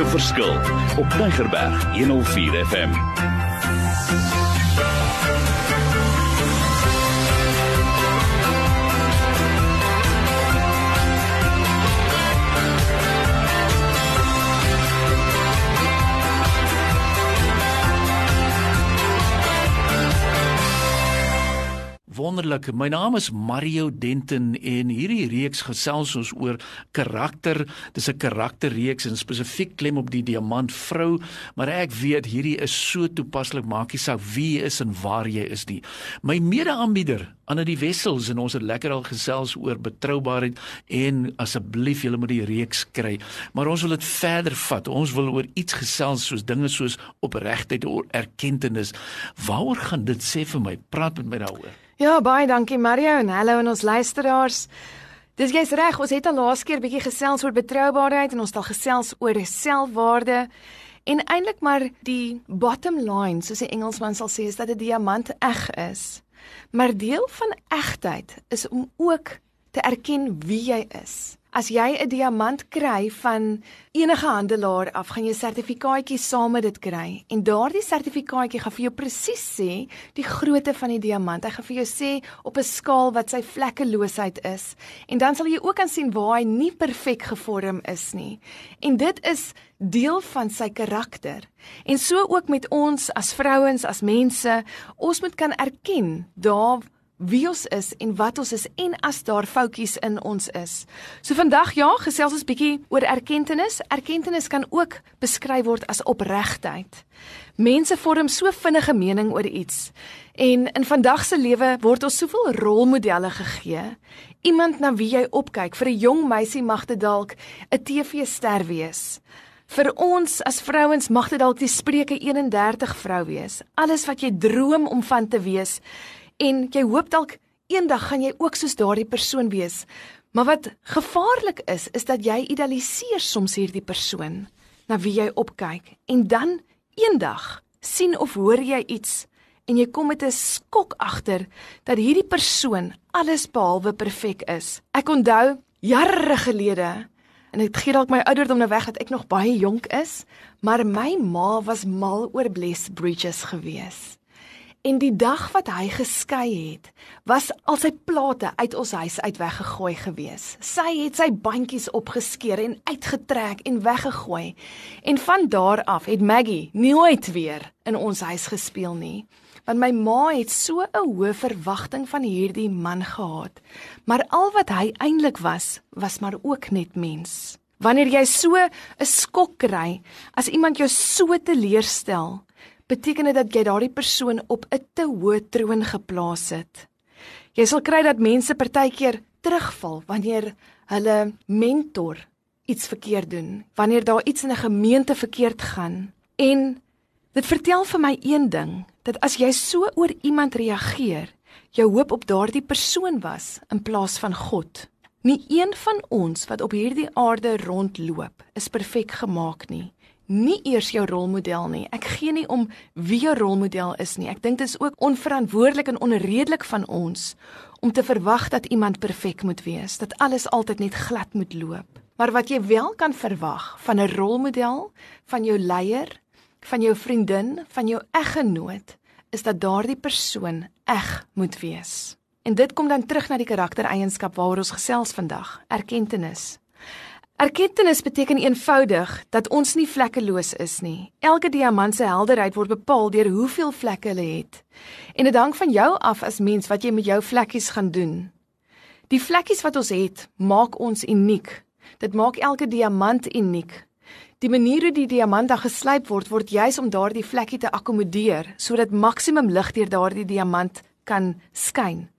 elke verskil op Tigerberg 104 FM. Wonderlik. My naam is Mario Denton en hierdie reeks gesels ons oor karakter. Dis 'n karakterreeks en spesifiek klem op die diamant vrou, maar ek weet hierdie is so toepaslik maakie saak wie jy is en waar jy is nie. My mede-aanbieder Anna die Wessels en ons het lekker al gesels oor betroubaarheid en asseblief julle moet die reeks kry. Maar ons wil dit verder vat. Ons wil oor iets gesels soos dinge soos opregtheid erkenning. Waaroor gaan dit sê vir my? Praat met my daaroor. Ja, baie dankie Mario en hallo aan ons luisteraars. Dis jy's reg, ons het al laas keer bietjie gesels oor betroubaarheid en ons het al gesels oor selfwaarde. En eintlik maar die bottom line, soos die Engelsman sal sê, is dat 'n diamant eg is. Maar deel van egtheid is om ook te erken wie jy is. As jy 'n diamant kry van enige handelaar af, gaan jy 'n sertifikaatjie saam met dit kry. En daardie sertifikaatjie gaan vir jou presies sê die grootte van die diamant. Hy gaan vir jou sê op 'n skaal wat sy vlekkeloosheid is. En dan sal jy ook kan sien waar hy nie perfek gevorm is nie. En dit is deel van sy karakter. En so ook met ons as vrouens, as mense, ons moet kan erken daar wie ons is en wat ons is en as daar foutjies in ons is. So vandag ja, gesels ons bietjie oor erkenning. Erkenning kan ook beskryf word as opregtheid. Mense vorm so vinnige mening oor iets. En in vandag se lewe word ons soveel rolmodelle gegee. Iemand na wie jy opkyk, vir 'n jong meisie mag dit dalk 'n TV-ster wees. Vir ons as vrouens mag dit dalk die Spreuke 31 vrou wees. Alles wat jy droom om van te wees en jy hoop dalk eendag gaan jy ook soos daardie persoon wees. Maar wat gevaarlik is, is dat jy idealiseer soms hierdie persoon na wie jy opkyk en dan eendag sien of hoor jy iets en jy kom met 'n skok agter dat hierdie persoon alles behalwe perfek is. Ek onthou jare gelede en dit gee dalk my ouderdom nou weg dat ek nog baie jonk is, maar my ma was mal oor Bless Bridges geweest. En die dag wat hy geskei het, was al sy plate uit ons huis uit weggegooi gewees. Sy het sy bandjies opgeskeer en uitgetrek en weggegooi. En van daar af het Maggie nooit weer in ons huis gespeel nie. Want my ma het so 'n hoë verwagting van hierdie man gehad. Maar al wat hy eintlik was, was maar ook net mens. Wanneer jy so 'n skok kry as iemand jou so teleurstel, beteken dit dat jy daardie persoon op 'n te hoë troon geplaas het. Jy sal kry dat mense partykeer terugval wanneer hulle mentor iets verkeerd doen, wanneer daar iets in 'n gemeente verkeerd gaan. En dit vertel vir my een ding, dat as jy so oor iemand reageer, jou hoop op daardie persoon was in plaas van God. Nie een van ons wat op hierdie aarde rondloop is perfek gemaak nie nie eers jou rolmodel nie. Ek gee nie om wie jou rolmodel is nie. Ek dink dit is ook onverantwoordelik en onredelik van ons om te verwag dat iemand perfek moet wees, dat alles altyd net glad moet loop. Maar wat jy wel kan verwag van 'n rolmodel, van jou leier, van jou vriendin, van jou eggenoot, is dat daardie persoon eg moet wees. En dit kom dan terug na die karaktereienskap waaroor ons gesels vandag, erkenning. Erkenning beteken eenvoudig dat ons nie vlekkeloos is nie. Elke diamant se helderheid word bepaal deur hoeveel vlekke hulle het. En dit hang van jou af as mens wat jy met jou vlekkies gaan doen. Die vlekkies wat ons het, maak ons uniek. Dit maak elke diamant uniek. Die manier hoe die diamant dan geslyp word, word juis om daardie vlekkie te akkommodeer sodat maksimum lig deur daardie diamant kan skyn.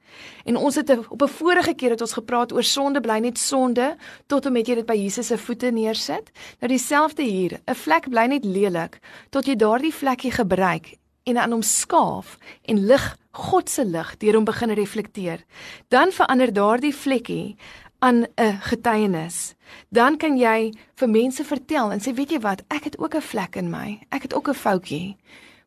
En ons het op 'n vorige keer het ons gepraat oor sonde bly net sonde tot en met jy dit by Jesus se voete neersit. Nou dieselfde hier, 'n vlek bly net lelik tot jy daardie vlekkie gebruik en aan hom skaaf en lig God se lig deur hom begin reflekteer. Dan verander daardie vlekkie aan 'n getuienis. Dan kan jy vir mense vertel en sê weet jy wat, ek het ook 'n vlek in my. Ek het ook 'n foutjie.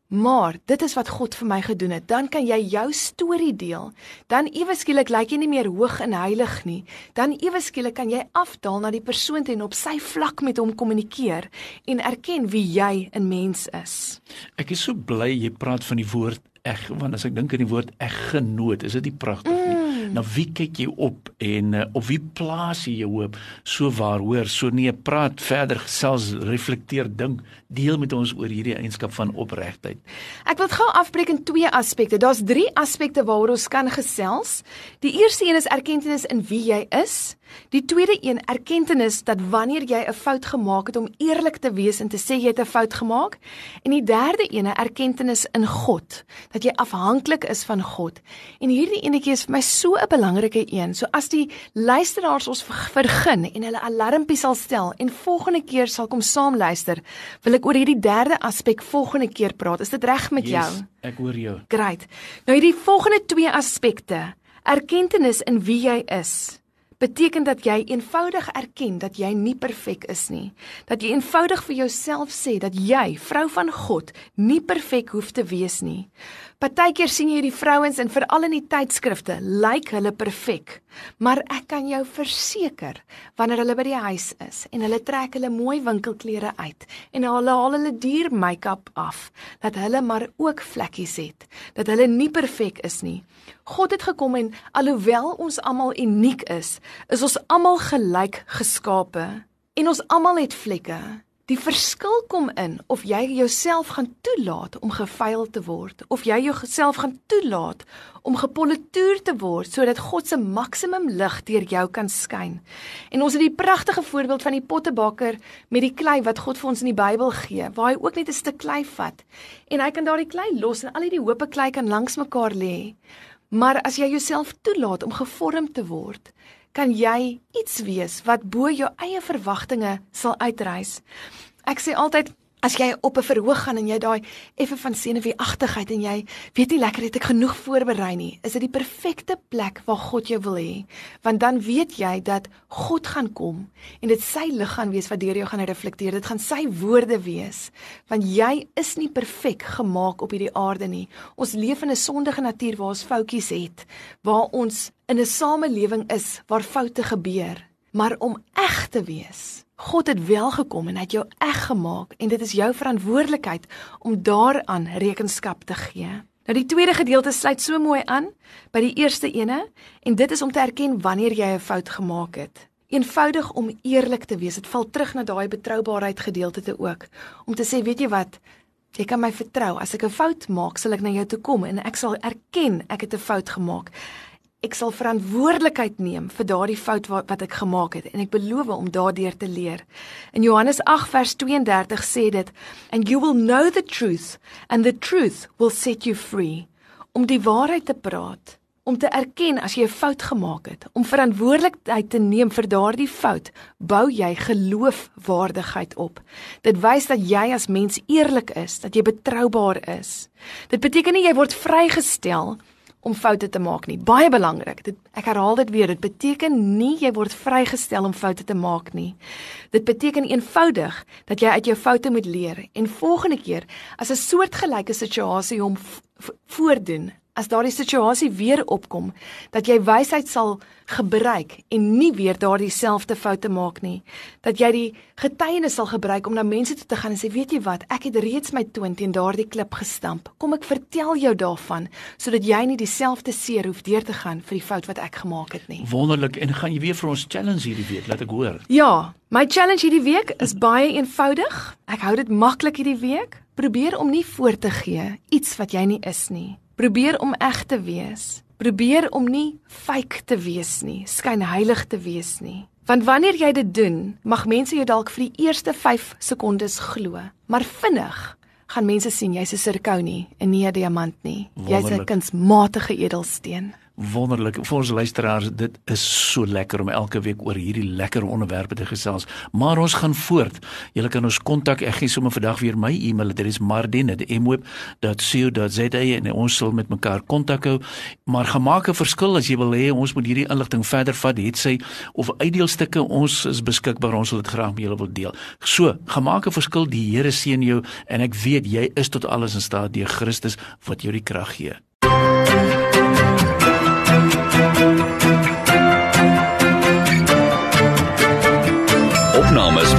Maar dit is wat God vir my gedoen het. Dan kan jy jou storie deel. Dan ewe skielik lyk jy nie meer hoog en heilig nie. Dan ewe skielik kan jy afdaal na die persoon en op sy vlak met hom kommunikeer en erken wie jy in mens is. Ek is so bly jy praat van die woord eg want as ek dink aan die woord eggenoot, is dit nie pragtig nie. Mm. Na wie kyk jy op en uh, op wie plaas jy jou hoop? So waar hoor, so nee, praat verder gesels, reflekteer, dink, deel met ons oor hierdie eienskap van opregtheid. Ek wil gou afbreek in twee aspekte. Daar's drie aspekte waaroor ons kan gesels. Die eerste een is erkenning in wie jy is. Die tweede een erkenning dat wanneer jy 'n fout gemaak het om eerlik te wees en te sê jy het 'n fout gemaak. En die derde een, erkenning in God, dat jy afhanklik is van God. En hierdie enetjie is vir my so 'n belangrike een. So as die luisteraars ons vergun en hulle alarmpie sal stel en volgende keer sal kom saam luister, wil ek oor hierdie derde aspek volgende keer praat. Is dit reg met yes, jou? Ek hoor jou. Great. Nou hierdie volgende twee aspekte, erkenning in wie jy is beteken dat jy eenvoudig erken dat jy nie perfek is nie. Dat jy eenvoudig vir jouself sê dat jy, vrou van God, nie perfek hoef te wees nie. Partykeer sien jy die vrouens en veral in die tydskrifte, lyk hulle perfek. Maar ek kan jou verseker, wanneer hulle by die huis is en hulle trek hulle mooi winkelklere uit en hulle haal hulle duur make-up af, dat hulle maar ook vlekkies het, dat hulle nie perfek is nie. God het gekom en alhoewel ons almal uniek is, is ons almal gelyk geskape en ons almal het vlekke. Die verskil kom in of jy jouself gaan toelaat om gevuil te word of jy jouself gaan toelaat om gepolitoer te word sodat God se maksimum lig deur jou kan skyn. En ons het die pragtige voorbeeld van die pottebakker met die klei wat God vir ons in die Bybel gee, waar hy ook net 'n stuk klei vat en hy kan daardie klei los en al die hoope klei kan langs mekaar lê. Maar as jy jouself toelaat om gevorm te word, kan jy iets wees wat bo jou eie verwagtinge sal uitreis. Ek sê altyd as jy op 'n verhoog gaan en jy daai effe van senuweeagtigheid en jy weet nie lekker het ek genoeg voorberei nie, is dit die perfekte plek waar God jou wil hê, want dan weet jy dat God gaan kom en dit sy lig gaan wees wat deur jou gaan reflekteer. Dit gaan sy woorde wees, want jy is nie perfek gemaak op hierdie aarde nie. Ons leef in 'n sondige natuur waar ons foutjies het, waar ons in 'n samelewing is waar foute gebeur, maar om eg te wees. God het wel gekom en het jou eg gemaak en dit is jou verantwoordelikheid om daaraan rekenskap te gee. Nou die tweede gedeelte sluit so mooi aan by die eerste ene en dit is om te erken wanneer jy 'n fout gemaak het. Eenvoudig om eerlik te wees. Dit val terug na daai betroubaarheid gedeelte te ook. Om te sê, weet jy wat? Jy kan my vertrou. As ek 'n fout maak, sal ek na jou toe kom en ek sal erken ek het 'n fout gemaak ek sal verantwoordelikheid neem vir daardie fout wat, wat ek gemaak het en ek beloof om daardeur te leer. In Johannes 8 vers 32 sê dit, "And you will know the truth and the truth will set you free." Om die waarheid te praat, om te erken as jy 'n fout gemaak het, om verantwoordelikheid te neem vir daardie fout, bou jy geloofwaardigheid op. Dit wys dat jy as mens eerlik is, dat jy betroubaar is. Dit beteken nie jy word vrygestel om foute te maak nie. Baie belangrik. Dit ek herhaal dit weer. Dit beteken nie jy word vrygestel om foute te maak nie. Dit beteken eenvoudig dat jy uit jou foute moet leer en volgende keer as 'n soortgelyke situasie hom voordoen, as daardie situasie weer opkom, dat jy wysheid sal gebruik en nie weer daardie selfde foute maak nie. Dat jy die getuienis sal gebruik om na mense toe te gaan en sê, "Weet jy wat? Ek het reeds my toon teen daardie klip gestamp. Kom ek vertel jou daarvan sodat jy nie dieselfde seer hoef deur te gaan vir die fout wat ek gemaak het nie." Wonderlik. En gaan jy weer vir ons challenge hierdie week? Laat ek hoor. Ja, my challenge hierdie week is baie eenvoudig. Ek hou dit maklik hierdie week. Probeer om nie voor te gee iets wat jy nie is nie. Probeer om eg te wees. Probeer om nie fake te wees nie, skynheilig te wees nie. Want wanneer jy dit doen, mag mense jou dalk vir die eerste 5 sekondes glo, maar vinnig gaan mense sien jy's 'n sirkonie en nie 'n diamant nie. Jy's 'n kunsmatige edelsteen. Wonderlik vir ons luisteraars. Dit is so lekker om elke week oor hierdie lekker onderwerpe te gesels. Maar ons gaan voort. Julle kan ons kontak. Ek gee sommer vandag weer my e-mailadres mardin@mweb.co.za en ons sal met mekaar kontak hou. Maar gemaak 'n verskil as jy wil hê ons moet hierdie inligting verder vat, het sy of uitdeelstukke ons is beskikbaar. Ons sal dit graag met julle wil deel. So, gemaak 'n verskil. Die Here seën jou en ek weet jy is tot alles in staat deur Christus wat jou die krag gee.